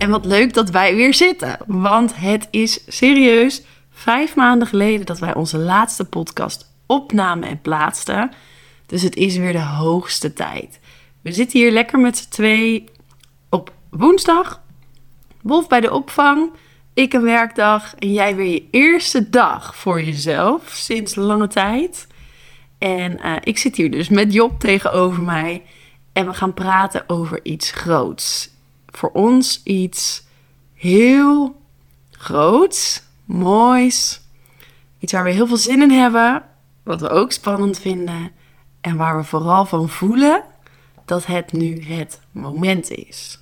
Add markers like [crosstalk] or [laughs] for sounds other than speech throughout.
En wat leuk dat wij weer zitten. Want het is serieus vijf maanden geleden dat wij onze laatste podcast opnamen en plaatsten. Dus het is weer de hoogste tijd. We zitten hier lekker met z'n twee op woensdag. Wolf bij de opvang. Ik een werkdag. En jij weer je eerste dag voor jezelf sinds lange tijd. En eh, ik zit hier dus met Job tegenover mij. En we gaan praten over iets groots. Voor ons iets heel groots, moois. Iets waar we heel veel zin in hebben. Wat we ook spannend vinden. En waar we vooral van voelen dat het nu het moment is.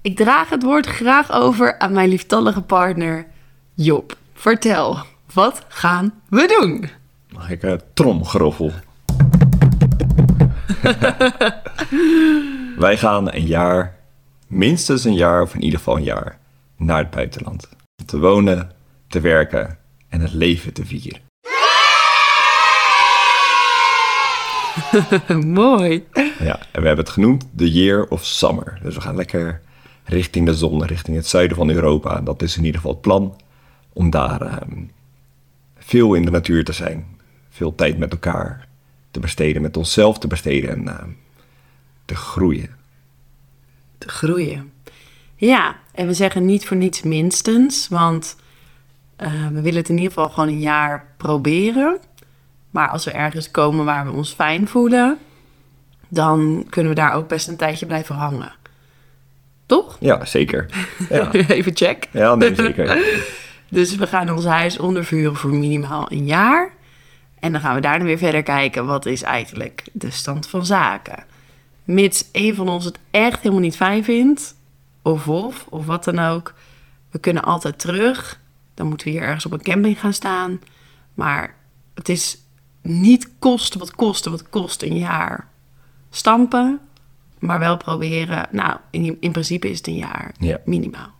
Ik draag het woord graag over aan mijn lieftallige partner Job. Vertel, wat gaan we doen? Mag ik uh, tromgeroffel? [laughs] Wij gaan een jaar, minstens een jaar of in ieder geval een jaar, naar het buitenland. Te wonen, te werken en het leven te vieren. [laughs] Mooi. Ja, en we hebben het genoemd The Year of Summer. Dus we gaan lekker richting de zon, richting het zuiden van Europa. Dat is in ieder geval het plan om daar ehm, veel in de natuur te zijn. Veel tijd met elkaar te besteden, met onszelf te besteden en ehm, te groeien. Te groeien. Ja, en we zeggen niet voor niets minstens, want eh, we willen het in ieder geval gewoon een jaar proberen. Maar als we ergens komen waar we ons fijn voelen, dan kunnen we daar ook best een tijdje blijven hangen. Toch? Ja, zeker. Ja. [laughs] Even check. Ja, nee, zeker. [laughs] dus we gaan ons huis ondervuren voor minimaal een jaar. En dan gaan we daarna weer verder kijken, wat is eigenlijk de stand van zaken. Mits een van ons het echt helemaal niet fijn vindt, of Wolf, of wat dan ook. We kunnen altijd terug. Dan moeten we hier ergens op een camping gaan staan. Maar het is niet kosten wat kosten wat kost een jaar stampen. Maar wel proberen. Nou, in, in principe is het een jaar Ja. minimaal.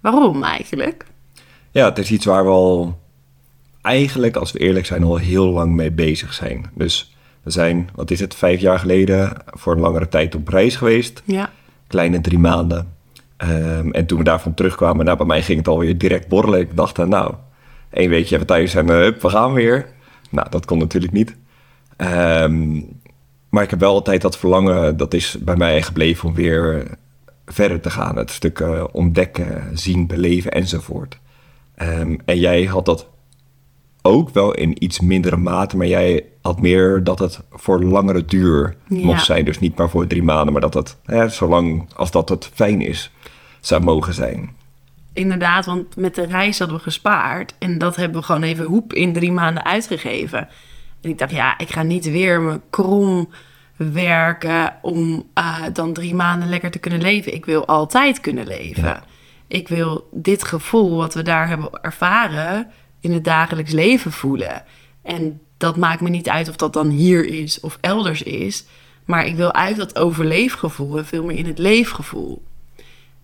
Waarom eigenlijk? Ja, het is iets waar we al eigenlijk, als we eerlijk zijn, al heel lang mee bezig zijn. Dus we zijn, wat is het, vijf jaar geleden voor een langere tijd op reis geweest. Ja, Kleine drie maanden. Ehm, en toen we daarvan terugkwamen, nou, bij mij ging het alweer direct borrelen. Ik dacht, eh, nou, één weekje even thuis en uh, hup, we gaan weer. Nou, dat kon natuurlijk niet. Ehm, maar ik heb wel altijd dat verlangen, dat is bij mij gebleven om weer verder te gaan. Het stuk eh, ontdekken, zien, beleven enzovoort. Ehm, en jij had dat ook wel in iets mindere mate, maar jij had meer dat het voor langere duur Ja. mocht zijn. Dus niet maar voor drie maanden, maar dat het, hè, zolang als dat het fijn is, zou mogen zijn. inderdaad, want met de reis hadden we gespaard. En dat hebben we gewoon even hoep in drie maanden uitgegeven. En ik dacht, ja, ik ga niet weer me krom werken om eh, dan drie maanden lekker te kunnen leven. Ik wil altijd kunnen leven. Ja. Ik wil dit gevoel wat we daar hebben ervaren in het dagelijks leven voelen. En dat maakt me niet uit of dat dan hier is of elders is. Maar ik wil uit dat overleefgevoel veel meer in het leefgevoel.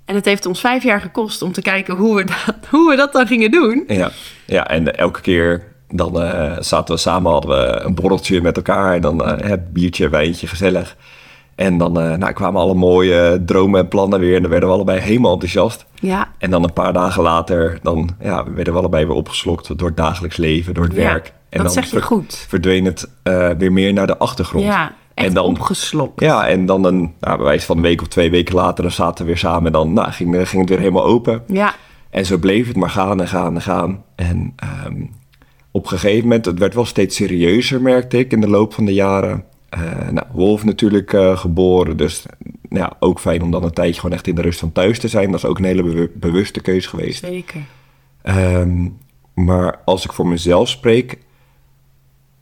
En het heeft ons vijf jaar gekost om te kijken hoe we dat, [laughs] hoe we dat dan gingen doen. Ja, ja en elke keer dan eh, zaten we samen, hadden we een borreltje met elkaar en dan hè, biertje, wijntje, gezellig. En dan eh, nou, kwamen alle mooie dromen en plannen weer en dan werden we allebei helemaal enthousiast. Ja, En dan een paar dagen later, dan ja, werden we allebei weer opgeslokt door het dagelijks leven, door het Ja, werk. En dat dan zeg je goed. verdween het eh, weer meer naar de achtergrond. Ja. Echt en dan, opgeslokt. Ja, en dan een, nou, bij wijze van een week of twee weken later, dan zaten we weer samen. En dan nou, ging, ging het weer helemaal open. Ja, En zo bleef het maar gaan en gaan en gaan. En ehm, op een gegeven moment, het werd wel steeds serieuzer, merkte ik, in de loop van de jaren. Eh, nou, Wolf natuurlijk eh, geboren, dus nou ja, ook fijn om dan een tijdje gewoon echt in de rust van thuis te zijn. Dat is ook een hele bewu- bewuste keuze geweest. zeker. Ehm, maar als ik voor mezelf spreek,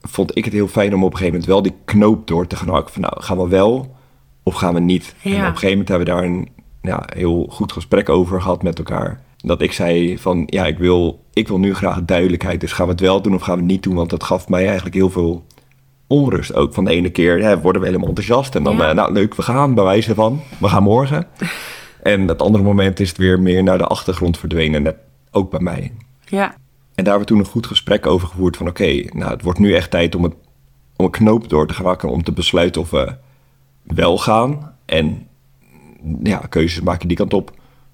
vond ik het heel fijn om op een gegeven moment wel die knoop door te gaan hakken. Van nou, gaan we wel of gaan we niet? En op een gegeven moment hebben we daar een ja, heel goed gesprek over gehad met elkaar. Dat ik zei van, ja, ik wil, ik wil nu graag duidelijkheid. Dus gaan we het wel doen of gaan we het niet doen? Want dat gaf mij eigenlijk heel veel onrust ook. Van de ene keer ja, worden we helemaal enthousiast. En dan, Ja. eh, nou leuk, we gaan, bij wijze van, we gaan morgen. [laughs] en het andere moment is het weer meer naar de achtergrond verdwenen. Net ook bij mij. Ja, En daar hebben we toen een goed gesprek over gevoerd van oké, nou het wordt nu echt tijd om, het, om een knoop door te gaan hakken, om te besluiten of we wel gaan en ja, keuzes maken die kant op.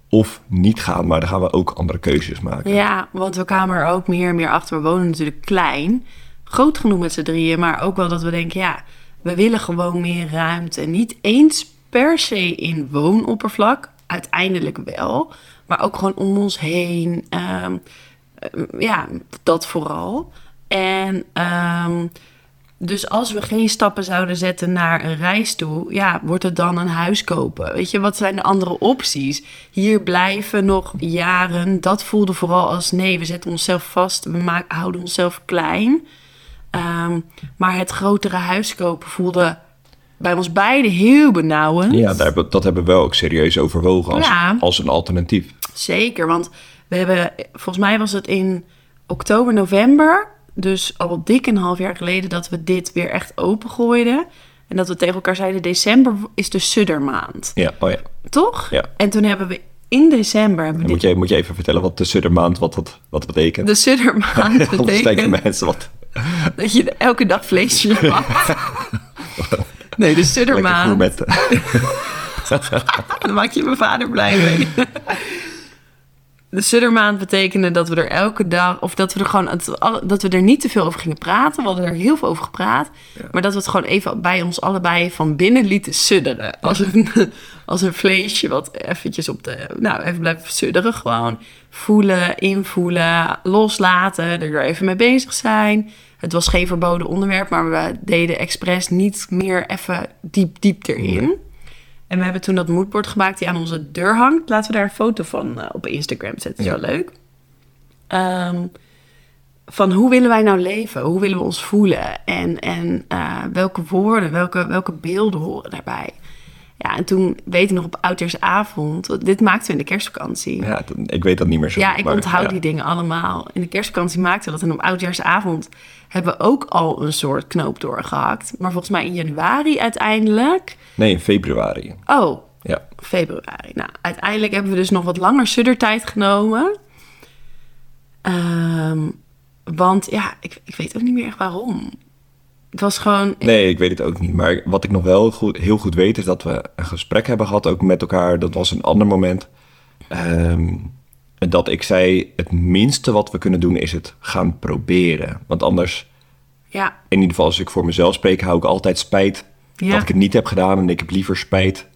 Of niet gaan, maar dan gaan we ook andere keuzes maken. ja, want we kwamen er ook meer en meer achter. We wonen natuurlijk klein, groot genoeg met z'n drieën, maar ook wel dat we denken, ja, we willen gewoon meer ruimte. Niet eens per se in woonoppervlak, uiteindelijk wel, maar ook gewoon om ons heen. ehm, eh, ja, dat vooral. En ehm, dus als we geen stappen zouden zetten naar een reis toe, ja, wordt het dan een huis kopen? Weet je, wat zijn de andere opties? Hier blijven nog jaren. Dat voelde vooral als nee, we zetten onszelf vast, we maken, houden onszelf klein. Ehm, maar het grotere huis kopen voelde bij ons beiden heel benauwend. Ja, daar hebben, dat hebben we wel ook serieus overwogen als, Ja. als een alternatief. Zeker, want we hebben, volgens mij was het in oktober, november, dus al dik een half jaar geleden, dat we dit weer echt opengooiden. En dat we tegen elkaar zeiden, december is de suddermaand, Ja, oh ja. toch? Ja. En toen hebben we in december, hebben we En moet, je, moet je even vertellen wat de Suddermaand, wat dat, wat betekent? de suddermaand [laughs] betekent mensen wat [laughs] dat je elke dag vleesje mag. [laughs] Nee, de gourmet. [laughs] dan maak je mijn vader blij mee. De Suddermaand betekende dat we er elke dag, of dat we er gewoon, het- dat we er niet te veel over gingen praten. We hadden er heel veel over gepraat. Maar dat we het gewoon even bij ons allebei van binnen lieten sudderen. Als een, [laughs] als een vleesje wat eventjes op de, nou even blijven sudderen. Gewoon voelen, invoelen, loslaten, er even mee bezig zijn. Het was geen verboden onderwerp, maar we deden expres niet meer even diep, diep erin. En we hebben toen dat moodboard gemaakt die aan onze deur hangt. Laten we daar een foto van eh, op Instagram zetten. Dat is Ja. wel leuk. Ehm, van hoe willen wij nou leven? Hoe willen we ons voelen? En, en eh, welke woorden, welke, welke beelden horen daarbij? Ja, en toen weet ik nog op Oudjaarsavond... Dit maakten we in de kerstvakantie. Ja, ik weet dat niet meer zo. Ja, ik maar, onthoud ja. die dingen allemaal. In de kerstvakantie maakten we dat. En op Oudjaarsavond hebben we ook al een soort knoop doorgehakt. Maar volgens mij in januari uiteindelijk... Nee, in februari. Oh, Ja. februari. Nou, uiteindelijk hebben we dus nog wat langer suddertijd genomen. Ehm, want ja, ik, ik weet ook niet meer echt waarom. Het was gewoon... Nee, ik weet het ook niet. Maar wat ik nog wel goed, heel goed weet, is dat we een gesprek hebben gehad, ook met elkaar. Dat was een ander moment. Ehm, dat ik zei, het minste wat we kunnen doen is het gaan proberen. Want anders, Ja, in ieder geval als ik voor mezelf spreek, hou ik altijd spijt Ja. dat ik het niet heb gedaan. En ik heb liever spijt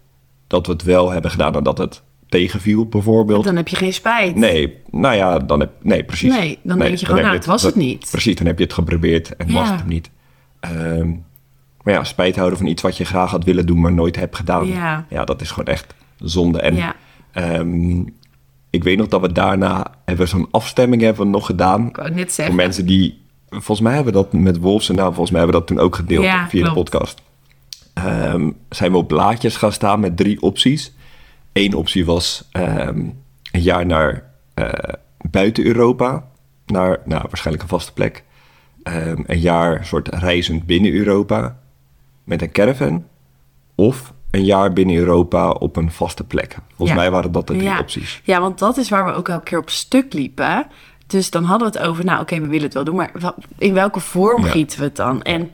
dat we het wel hebben gedaan dan dat het tegenviel, bijvoorbeeld. dan heb je geen spijt. Nee, nou ja, dan heb... Nee, precies. Nee, dan denk je gewoon, nou, het was het niet. Precies, dan heb je het geprobeerd en Ja. was het hem niet. Ehm, maar ja, spijt houden van iets wat je graag had willen doen, maar nooit hebt gedaan. Ja. dat is gewoon echt zonde. En Ja. Ik weet nog dat we daarna hebben zo'n afstemming hebben we nog gedaan. Ik wou net Voor zeggen. mensen die... Volgens mij hebben we dat met Wolfs en nou, volgens mij hebben we dat toen ook gedeeld Ja, via de podcast. Ehm, zijn we op blaadjes gaan staan met drie opties. Eén optie was ehm, een jaar naar eh, buiten Europa. Naar nou, waarschijnlijk een vaste plek. Ehm, een jaar soort reizend binnen Europa met een caravan. Of een jaar binnen Europa op een vaste plek. Volgens Ja. mij waren dat de drie ja. opties. Ja, want dat is waar we ook elke keer op stuk liepen. Dus dan hadden we het over, nou oké, we willen het wel doen, maar in welke vorm Ja. gieten we het dan? En,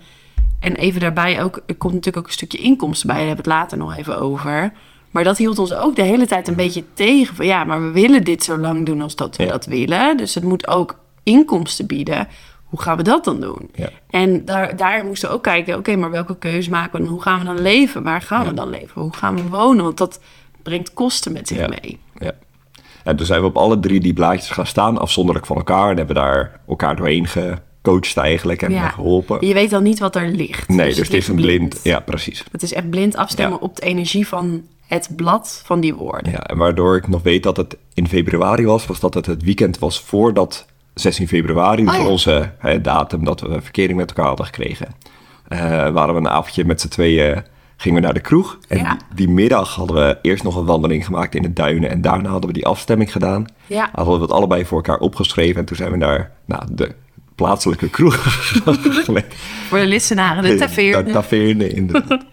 en even daarbij ook, er komt natuurlijk ook een stukje inkomsten bij, daar hebben we het later nog even over. Maar dat hield ons ook de hele tijd een beetje tegen. Van ja, maar we willen dit zo lang doen als dat we dat willen. Dus het moet ook inkomsten bieden. Hoe gaan we dat dan doen? Ja. En daar, daar moesten we ook kijken, oké, maar welke keuze maken we dan? Hoe gaan we dan leven? Waar gaan Ja. we dan leven? Hoe gaan we wonen? Want dat brengt kosten met zich Ja. mee. Ja. En toen zijn we op alle drie die blaadjes gaan staan, afzonderlijk van elkaar. En hebben daar elkaar doorheen gecoacht eigenlijk en geholpen. Je weet dan niet wat er ligt. Nee, dus, het is een blind. Ja, precies. Het is echt blind afstemmen op de energie van het blad van die woorden. Ja, en waardoor ik nog weet dat het in februari was, was dat het het weekend was voordat 16 februari, Oh ja. voor onze hè, datum dat we verkering met elkaar hadden gekregen. Eh, waren we een avondje met z'n tweeën, gingen we naar de kroeg. En Ja. die, die middag hadden we eerst nog een wandeling gemaakt in de duinen. En daarna hadden we die afstemming gedaan. Ja. Hadden we het allebei voor elkaar opgeschreven. En toen zijn we naar nou, de plaatselijke kroeg. [laughs] Voor de listenaren, de taverne. De taverne, inderdaad.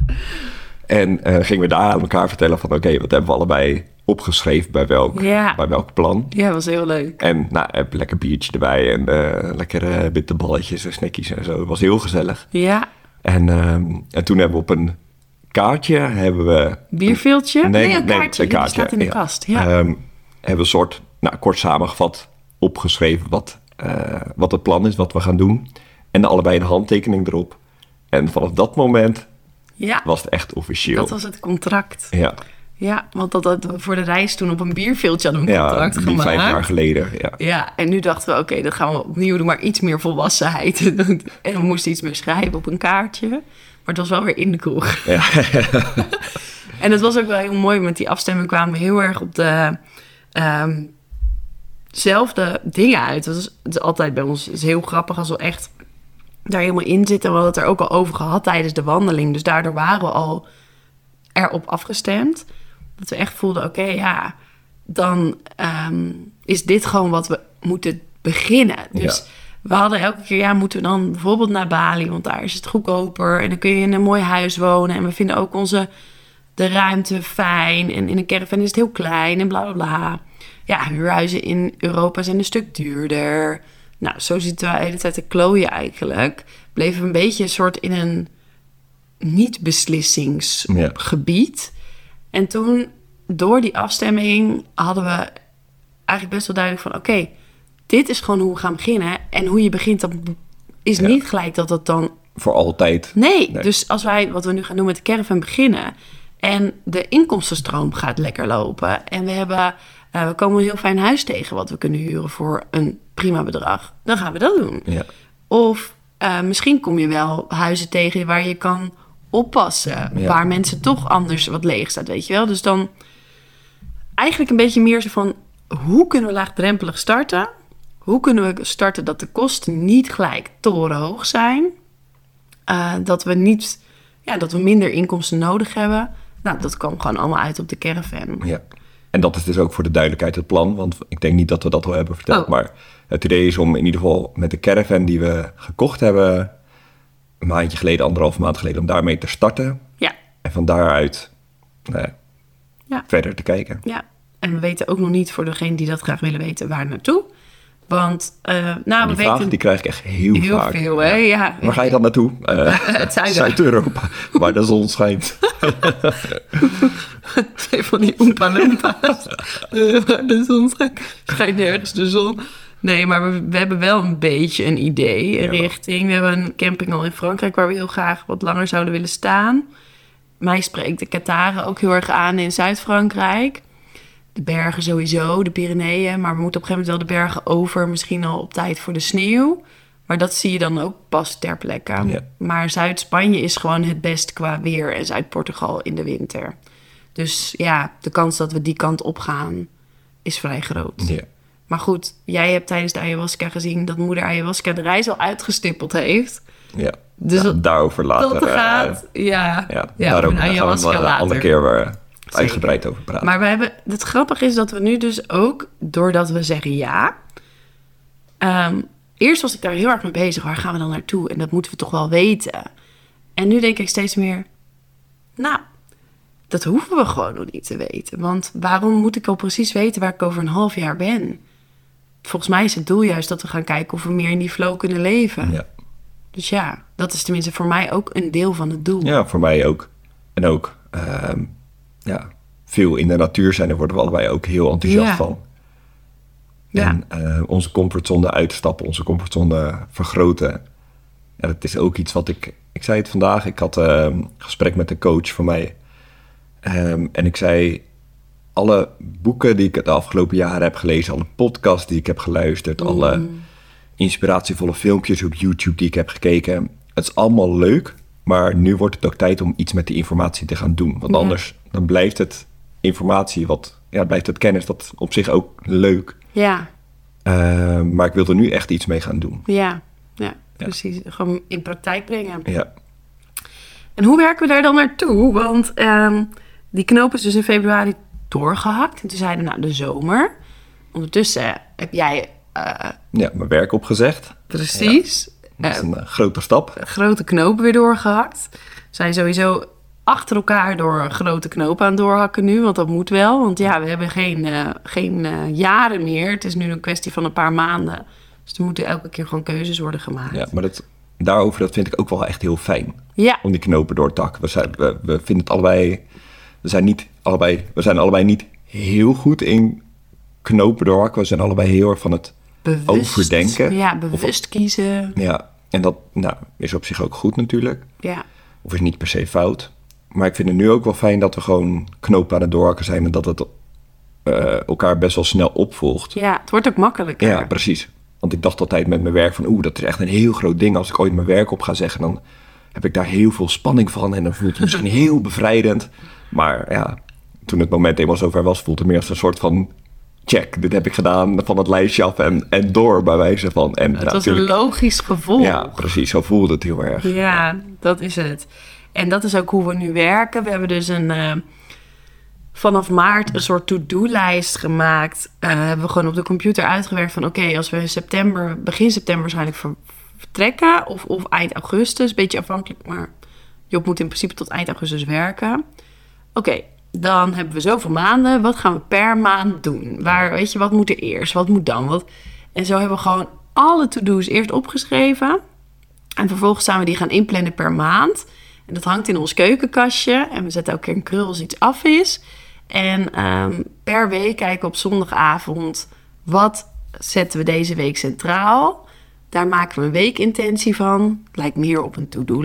[laughs] en eh, gingen we daar aan elkaar vertellen van... oké, wat hebben we allebei opgeschreven bij welk, Ja. bij welk plan? Ja, dat was heel leuk. En nou, heb lekker biertje erbij en eh lekkere bitterballetjes en snackies en zo. Het was heel gezellig. Ja, En, ehm, en toen hebben we op een kaartje hebben we... bierveeltje? Nee, een nee, kaartje. een kaartje, staat in de ja. kast. Ja. Ehm, hebben we een soort, nou, kort samengevat, opgeschreven wat, eh, wat het plan is, wat we gaan doen. En allebei een handtekening erop. En vanaf dat moment ja, was het echt officieel. dat was het contract. Ja, Ja, want dat, dat we voor de reis toen op een bierveeltje hadden we een ja contract die gemaakt. vijf jaar geleden. Ja. Ja, en nu dachten we, oké, dat gaan we opnieuw doen, maar iets meer volwassenheid. [laughs] en we moesten iets meer schrijven op een kaartje. Maar het was wel weer in de kroeg. Ja. [laughs] [laughs] En het was ook wel heel mooi, met die afstemming kwamen we heel erg op de ehm, zelfde dingen uit. Dat is, het is altijd bij ons is heel grappig als we echt daar helemaal in zitten. We hadden het er ook al over gehad tijdens de wandeling. Dus daardoor waren we al erop afgestemd. Dat we echt voelden, oké, ja, dan ehm, is dit gewoon wat we moeten beginnen. Dus Ja. we hadden elke keer, ja, moeten we dan bijvoorbeeld naar Bali, want daar is het goedkoper. En dan kun je in een mooi huis wonen. En we vinden ook onze, de ruimte fijn. En in een caravan is het heel klein en bla bla bla. Ja, huurhuizen in Europa zijn een stuk duurder. Nou, zo zitten we de hele tijd te klooien eigenlijk. Bleven we een beetje een soort in een niet-beslissingsgebied. En toen, door die afstemming, hadden we eigenlijk best wel duidelijk van... oké, dit is gewoon hoe we gaan beginnen. En hoe je begint, dat is Ja. niet gelijk dat dat dan... Voor altijd. Nee, Nee. dus als wij, wat we nu gaan doen met de caravan beginnen... en de inkomstenstroom gaat lekker lopen... en we, hebben, eh, we komen een heel fijn huis tegen... wat we kunnen huren voor een prima bedrag... dan gaan we dat doen. Ja. Of eh, misschien kom je wel huizen tegen waar je kan oppassen. Ja. Waar mensen toch anders wat leeg staat, weet je wel. Dus dan eigenlijk een beetje meer zo van... hoe kunnen we laagdrempelig starten? Hoe kunnen we starten dat de kosten niet gelijk torenhoog zijn? Eh, dat we niet... Ja, dat we minder inkomsten nodig hebben. Nou, dat kwam gewoon allemaal uit op de caravan. Ja. En dat is dus ook voor de duidelijkheid het plan, want ik denk niet dat we dat al hebben verteld. Oh. Maar het idee is om in ieder geval met de caravan die we gekocht hebben, een maandje geleden, anderhalf maand geleden, om daarmee te starten. Ja, En van daaruit nou ja, verder te kijken. Ja, en we weten ook nog niet voor degene die dat graag willen weten waar naartoe. Want, eh nou, die we vraag weten die krijg ik echt heel, heel vaak. veel, hè? Ja. Waar ga je dan naartoe? Eh, [laughs] Het zuiden. Zuid-Europa, waar de zon schijnt. [laughs] Twee van die Oompa. Eh, [laughs] waar de zon schijnt. Schijnt nergens de zon. Nee, maar we, we hebben wel een beetje een idee, een Ja. richting. We hebben een camping al in Frankrijk waar we heel graag wat langer zouden willen staan. Mij spreekt de Kataren ook heel erg aan in Zuid-Frankrijk. De bergen sowieso, de Pyreneeën. Maar we moeten op een gegeven moment wel de bergen over. Misschien al op tijd voor de sneeuw. Maar dat zie je dan ook pas ter plekke. Ja. Maar Zuid-Spanje is gewoon het best qua weer. En Zuid-Portugal in de winter. Dus ja, de kans dat we die kant op gaan is vrij groot. Ja. Maar goed, jij hebt tijdens de ayahuasca gezien dat moeder ayahuasca de reis al uitgestippeld heeft. Ja. Dus daarover later. dat eh, gaat. Ja, ja, ja, daarover over daar gaan we een andere keer weer uitgebreid over praten. Maar we hebben, het grappige is dat we nu dus ook, doordat we zeggen ja. ehm, eerst was ik daar heel erg mee bezig. Waar gaan we dan naartoe? En dat moeten we toch wel weten. En nu denk ik steeds meer, nou, dat hoeven we gewoon nog niet te weten. Want waarom moet ik al precies weten waar ik over een half jaar ben? Volgens mij is het doel juist dat we gaan kijken of we meer in die flow kunnen leven. ja. Dus ja, dat is tenminste voor mij ook een deel van het doel. Ja, voor mij ook. En ook, ehm, ja, veel in de natuur zijn, daar worden we allebei ook heel enthousiast Ja. van. Ja. En eh, onze comfortzone uitstappen, onze comfortzone vergroten. En dat is ook iets wat ik... Ik zei het vandaag, ik had eh, een gesprek met een coach van mij. Ehm, en ik zei, alle boeken die ik het afgelopen jaar heb gelezen... alle podcasts die ik heb geluisterd... alle inspiratievolle filmpjes op YouTube die ik heb gekeken... het is allemaal leuk, maar nu wordt het ook tijd om iets met die informatie te gaan doen. Want Ja. anders dan blijft het informatie wat... Ja, blijft het kennis dat op zich ook leuk... Ja, Uh, maar ik wil er nu echt iets mee gaan doen. ja, ja, precies. Gewoon in praktijk brengen. Ja, En hoe werken we daar dan naartoe? Want ehm, die knoop is dus in februari doorgehakt. En toen zeiden we, nou, de zomer. Ondertussen heb jij eh, ja mijn werk opgezegd. precies Dat is een eh, grote stap. grote knopen weer doorgehakt. We zijn sowieso achter elkaar door een grote knoop aan doorhakken nu. Want dat moet wel. Want ja, we hebben geen, eh, geen jaren meer. Het is nu een kwestie van een paar maanden. Dus er moeten elke keer gewoon keuzes worden gemaakt. Ja, maar dat, daarover dat vind ik ook wel echt heel fijn. Ja, Om die knopen door te hakken. We, zijn, we, we vinden het allebei... We zijn, niet allebei, we zijn allebei niet heel goed in knopen doorhakken. We zijn allebei heel erg van het bewust. overdenken. Ja, bewust kiezen. Ja, en dat nou, is op zich ook goed natuurlijk. Ja, Of is niet per se fout. Maar ik vind het nu ook wel fijn dat we gewoon knopen aan het doorhakken zijn... en dat het eh, elkaar best wel snel opvolgt. ja het wordt ook makkelijker. Ja, precies. Want ik dacht altijd met mijn werk van... oeh, dat is echt een heel groot ding. Als ik ooit mijn werk op ga zeggen... dan heb ik daar heel veel spanning van... en dan voelt het misschien [laughs] heel bevrijdend. Maar ja, toen het moment eenmaal zover was... voelt het meer als een soort van... check, dit heb ik gedaan van het lijstje af... en, en door bij wijze van... En, Het was een logisch gevolg. Ja, precies. Zo voelde het heel erg. Ja, dat is het. En dat is ook hoe we nu werken. We hebben dus een, eh, vanaf maart een soort to-do-lijst gemaakt. Eh, hebben we gewoon op de computer uitgewerkt van... oké, als we in september, begin september waarschijnlijk ver- vertrekken... Of, of eind augustus, een beetje afhankelijk... maar Job moet in principe tot eind augustus werken. Oké, dan hebben we zoveel maanden. Wat gaan we per maand doen? Waar, weet je, wat moet er eerst? Wat moet dan? Wat? En zo hebben we gewoon alle to-do's eerst opgeschreven... En vervolgens zijn we die gaan inplannen per maand. En dat hangt in ons keukenkastje. En we zetten elke keer een krul als iets af is. En ehm, per week kijken we op zondagavond... wat zetten we deze week centraal? Daar maken we een weekintentie van. Lijkt meer op een to-do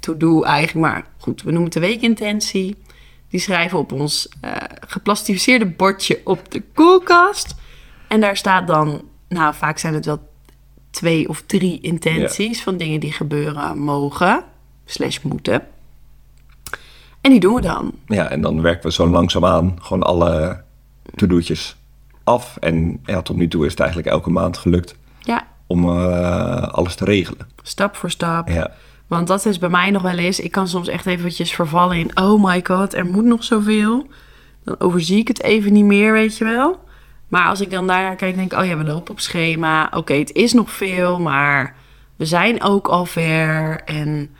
to-do eigenlijk. Maar goed, we noemen het de weekintentie. Die schrijven op ons eh, geplastificeerde bordje op de koelkast. En daar staat dan... Nou, vaak zijn het wel twee of drie intenties van dingen die gebeuren mogen, slash moeten. En die doen we dan. Ja, en dan werken we zo langzaamaan gewoon alle to-do'tjes af. En ja, tot nu toe is het eigenlijk elke maand gelukt Ja, om eh, alles te regelen. stap voor stap. Ja, Want dat is bij mij nog wel eens. Ik kan soms echt eventjes vervallen in... oh my god, er moet nog zoveel. Dan overzie ik het even niet meer, weet je wel. Maar als ik dan daarnaar kijk, denk ik... oh ja, we lopen op schema. Oké, het is nog veel, maar we zijn ook al ver. En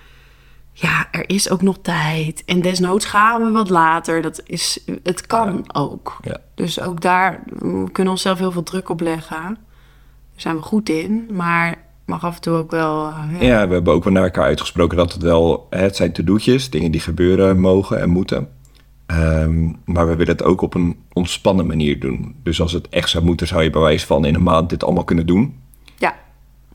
ja, er is ook nog tijd. En desnoods gaan we wat later. Dat is, het kan ook. ja. Dus ook daar we kunnen onszelf heel veel druk op leggen. Daar zijn we goed in, maar mag af en toe ook wel... eh, ja. Ja, we hebben ook wel naar elkaar uitgesproken dat het wel, het zijn to-do'tjes, dingen die gebeuren mogen en moeten. Ehm, maar we willen het ook op een ontspannen manier doen. Dus als het echt zou moeten, zou je bij wijze van in een maand dit allemaal kunnen doen. ja,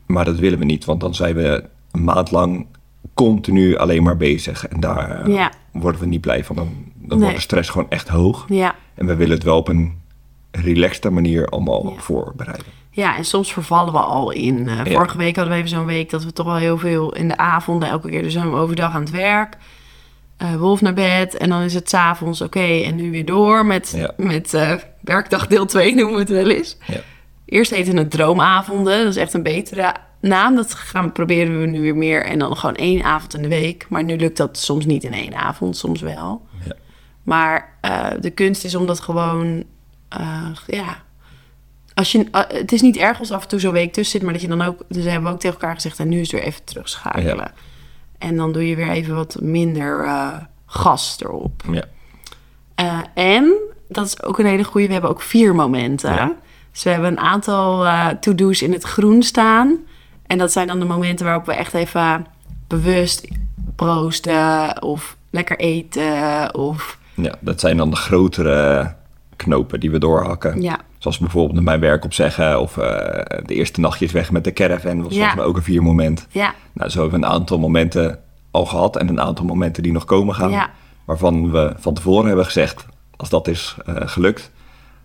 Maar dat willen we niet, want dan zijn we een maand lang continu alleen maar bezig. En daar eh, Ja. worden we niet blij van. Dan, dan Nee. wordt de stress gewoon echt hoog. ja. En we willen het wel op een relaxte manier allemaal Ja. voorbereiden. Ja, en soms vervallen we al in. Eh, Ja. Vorige week hadden we even zo'n week dat we toch wel heel veel in de avonden, elke keer dus zijn we overdag aan het werk. Eh, Wolf naar bed en dan is het s'avonds oké en nu weer door met, Ja. met eh, werkdag deel 2 noemen we het wel eens. Ja. Eerst heette het droomavonden, dat is echt een betere naam. Dat gaan, proberen we nu weer meer en dan gewoon één avond in de week. Maar nu lukt dat soms niet in één avond, soms wel. Ja. Maar de kunst is om dat gewoon, ja. Als je, eh, het is niet erg als af en toe zo'n week tussen zit, maar dat je dan ook, dus hebben we ook tegen elkaar gezegd, en nu is het weer even terugschakelen. Ja. En dan doe je weer even wat minder eh, gas erop. Ja. Eh, en, dat is ook een hele goede, we hebben ook vier momenten. Ja. Dus we hebben een aantal to-do's in het groen staan. En dat zijn dan de momenten waarop we echt even bewust proosten of lekker eten of ja, dat zijn dan de grotere knopen die we doorhakken. ja, Zoals bijvoorbeeld mijn werk opzeggen of eh, de eerste nachtjes weg met de caravan was volgens mij ook een vier moment. Ja, Nou, zo hebben we een aantal momenten al gehad en een aantal momenten die nog komen gaan. Waarvan we van tevoren hebben gezegd, als dat is eh, gelukt,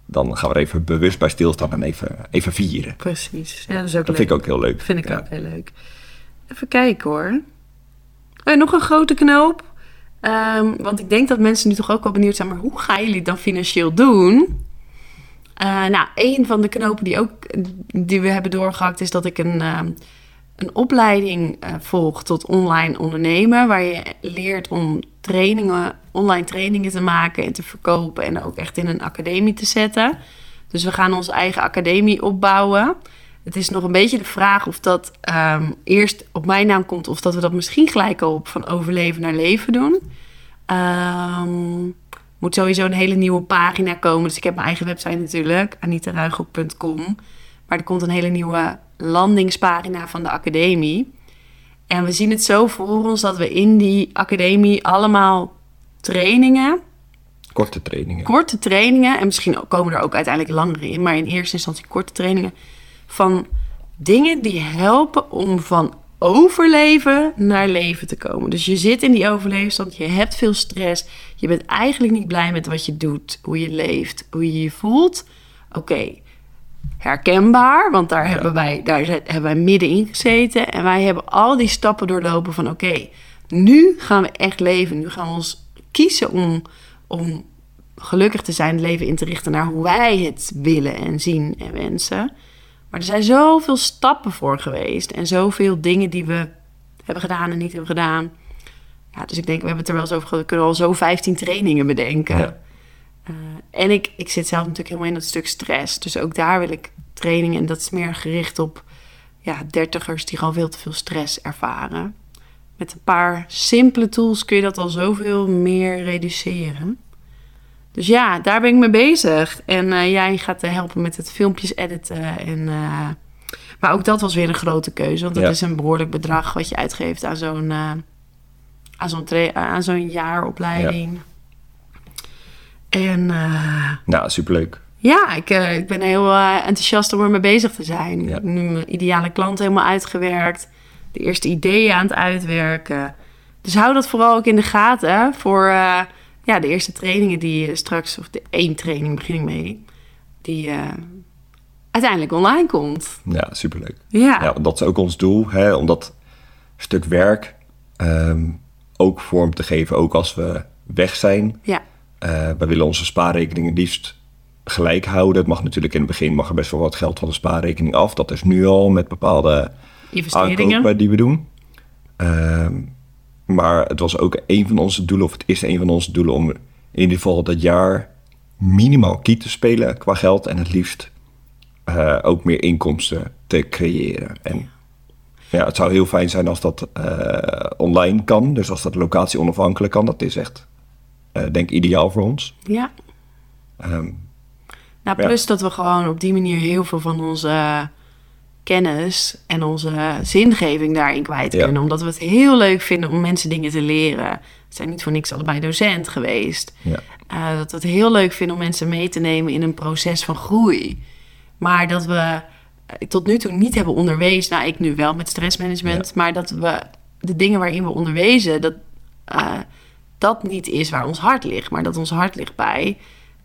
dan gaan we er even bewust bij stilstaan en even, even vieren. precies. Ja, dat is ook Dat leuk. vind ik ook heel leuk. Vind ik Ja. ook heel leuk. Even kijken hoor. Oh, nog een grote knoop. Ehm, want ik denk dat mensen nu toch ook wel benieuwd zijn, maar hoe gaan jullie het dan financieel doen? Eh, nou, een van de knopen die, ook, die we hebben doorgehakt is dat ik een, ehm, een opleiding eh, volg tot online ondernemen. Waar je leert om trainingen, online trainingen te maken en te verkopen. En ook echt in een academie te zetten. Dus we gaan onze eigen academie opbouwen. Het is nog een beetje de vraag of dat ehm, eerst op mijn naam komt... of dat we dat misschien gelijk al op van overleven naar leven doen. Ehm moet sowieso een hele nieuwe pagina komen. Dus ik heb mijn eigen website natuurlijk, anitaruigrok.com. Maar er komt een hele nieuwe landingspagina van de academie. En we zien het zo voor ons dat we in die academie allemaal trainingen Korte trainingen. korte trainingen, en misschien komen er ook uiteindelijk langere in, maar in eerste instantie korte trainingen van dingen die helpen om van overleven naar leven te komen. Dus je zit in die overleefstand, je hebt veel stress, je bent eigenlijk niet blij met wat je doet, hoe je leeft, hoe je je voelt. Oké, herkenbaar, want daar, hebben wij, daar hebben wij middenin gezeten en wij hebben al die stappen doorlopen van oké, nu gaan we echt leven, nu gaan we ons kiezen om, om gelukkig te zijn, het leven in te richten naar hoe wij het willen en zien en wensen. Maar er zijn zoveel stappen voor geweest en zoveel dingen die we hebben gedaan en niet hebben gedaan. Ja, dus ik denk, we hebben het er wel eens over gehad, we kunnen al zo 15 trainingen bedenken. Ja. Eh, en ik, ik zit zelf natuurlijk helemaal in dat stuk stress. Dus ook daar wil ik trainingen. En dat is meer gericht op ja, dertigers die gewoon veel te veel stress ervaren. Met een paar simpele tools kun je dat al zoveel meer reduceren. Dus ja, daar ben ik mee bezig. En eh, jij gaat eh, helpen met het filmpjes editen. En, eh, maar ook dat was weer een grote keuze. Want dat Ja. is een behoorlijk bedrag wat je uitgeeft aan zo'n aan zo'n tra- aan zo'n jaaropleiding. En Nou, superleuk. ja, ik, ik ben heel enthousiast om ermee bezig te zijn. Ik heb nu mijn ideale klant helemaal uitgewerkt. De eerste ideeën aan het uitwerken. Dus hou dat vooral ook in de gaten voor ja, de eerste trainingen die je straks... of de één training begin ik mee... die eh, uiteindelijk online komt. Ja, superleuk. Ja, Ja, dat is ook ons doel, hè, om dat stuk werk ehm, ook vorm te geven, ook als we weg zijn. ja, Eh, we willen onze spaarrekeningen liefst gelijk houden. Het mag natuurlijk in het begin mag er best wel wat geld van de spaarrekening af. Dat is nu al met bepaalde investeringen. aankopen die we doen. Ehm, maar het was ook een van onze doelen, of het is een van onze doelen, om in ieder geval dat jaar minimaal kiet te spelen qua geld en het liefst eh, ook meer inkomsten te creëren. En ja, het zou heel fijn zijn als dat eh, online kan, dus als dat locatie onafhankelijk kan. Dat is echt, eh, denk ik, ideaal voor ons. Ja. Ehm, Nou, Ja. plus dat we gewoon op die manier heel veel van onze kennis en onze zingeving daarin kwijt Ja. kunnen. Omdat we het heel leuk vinden om mensen dingen te leren. We zijn niet voor niks allebei docent geweest. ja. Eh, dat we het heel leuk vinden om mensen mee te nemen in een proces van groei. Maar dat we eh, tot nu toe niet hebben onderwezen. Nou, ik nu wel met stressmanagement. Maar dat we de dingen waarin we onderwezen, dat eh, dat niet is waar ons hart ligt. Maar dat ons hart ligt bij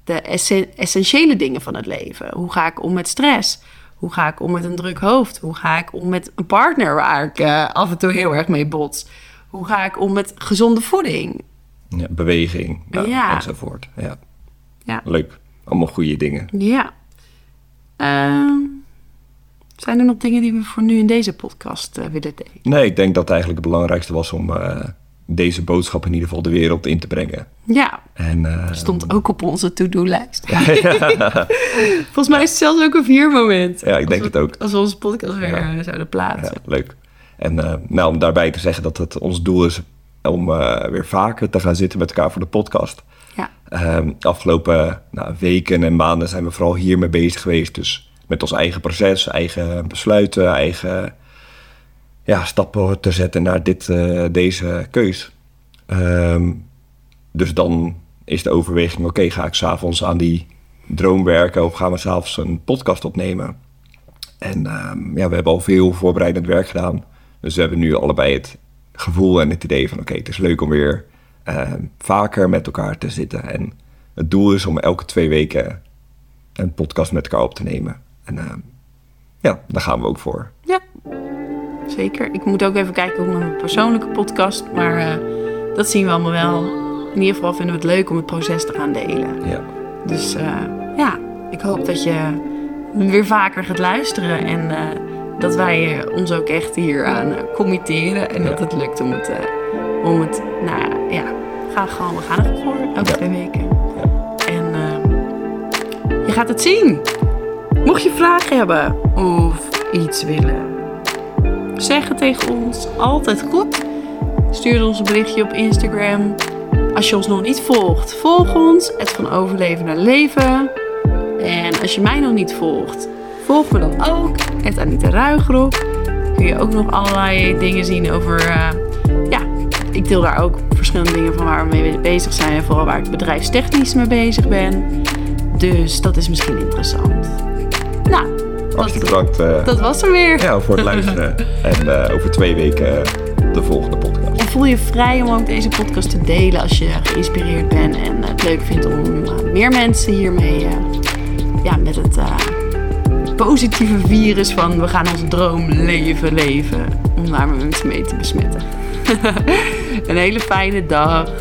de essen- essentiële dingen van het leven. Hoe ga ik om met stress? Hoe ga ik om met een druk hoofd? Hoe ga ik om met een partner waar ik eh, af en toe heel erg mee bots? Hoe ga ik om met gezonde voeding? Ja, beweging ja, Ja. enzovoort. Ja. Ja. Leuk. Allemaal goede dingen. Ja. Ehm, zijn er nog dingen die we voor nu in deze podcast eh, willen delen? Nee, ik denk dat het eigenlijk het belangrijkste was om eh, deze boodschap in ieder geval de wereld in te brengen. Ja, En, eh, stond ook op onze to-do-lijst. [laughs] Volgens mij is het zelfs ook een viermoment. Ja, ik denk we- het ook. Als we onze podcast weer Ja. eh, zouden plaatsen. Ja, leuk. En eh, nou, om daarbij te zeggen dat het ons doel is om weer vaker te gaan zitten met elkaar voor de podcast. Ja. Ehm, afgelopen nou, weken en maanden zijn we vooral hiermee bezig geweest. Dus met ons eigen proces, eigen besluiten, eigen ja, stappen te zetten naar dit, deze keus. Ehm, dus dan is de overweging, oké, ga ik s'avonds aan die droom werken of gaan we s'avonds een podcast opnemen? En ehm, ja, we hebben al veel voorbereidend werk gedaan. Dus we hebben nu allebei het gevoel en het idee van oké, het is leuk om weer ehm, vaker met elkaar te zitten. En het doel is om elke twee weken een podcast met elkaar op te nemen. En ehm, ja, daar gaan we ook voor. Ja, zeker. Ik moet ook even kijken hoe mijn persoonlijke podcast, maar eh, dat zien we allemaal wel. In ieder geval vinden we het leuk om het proces te gaan delen. Ja, Dus eh, ja, ik hoop dat je weer vaker gaat luisteren en eh, dat wij ons ook echt hier aan eh, committeren en dat Ja. het lukt om het, om het, nou ja, ga gewoon, we gaan ervoor elke Ja. twee weken. En eh, je gaat het zien. Mocht je vragen hebben of iets willen zeggen tegen ons, altijd goed. Stuur ons een berichtje op Instagram. Als je ons nog niet volgt, volg ons. Het van overleven naar leven. En als je mij nog niet volgt, volg me dan ook. Het Anita Ruigrok. Kun je ook nog allerlei dingen zien over... eh, ja, ik deel daar ook verschillende dingen van waar we mee bezig zijn. En vooral waar ik bedrijfstechnisch mee bezig ben. Dus dat is misschien interessant. Nou, hartstikke bedankt eh, dat was er weer. ja, voor het luisteren. [laughs] en eh, over twee weken de volgende podcast. Voel je vrij om ook deze podcast te delen als je geïnspireerd bent en het leuk vindt om eh, meer mensen hiermee eh, ja, met het eh, positieve virus van we gaan onze droom leven leven, om daar mensen mee te besmetten. [laughs] Een hele fijne dag.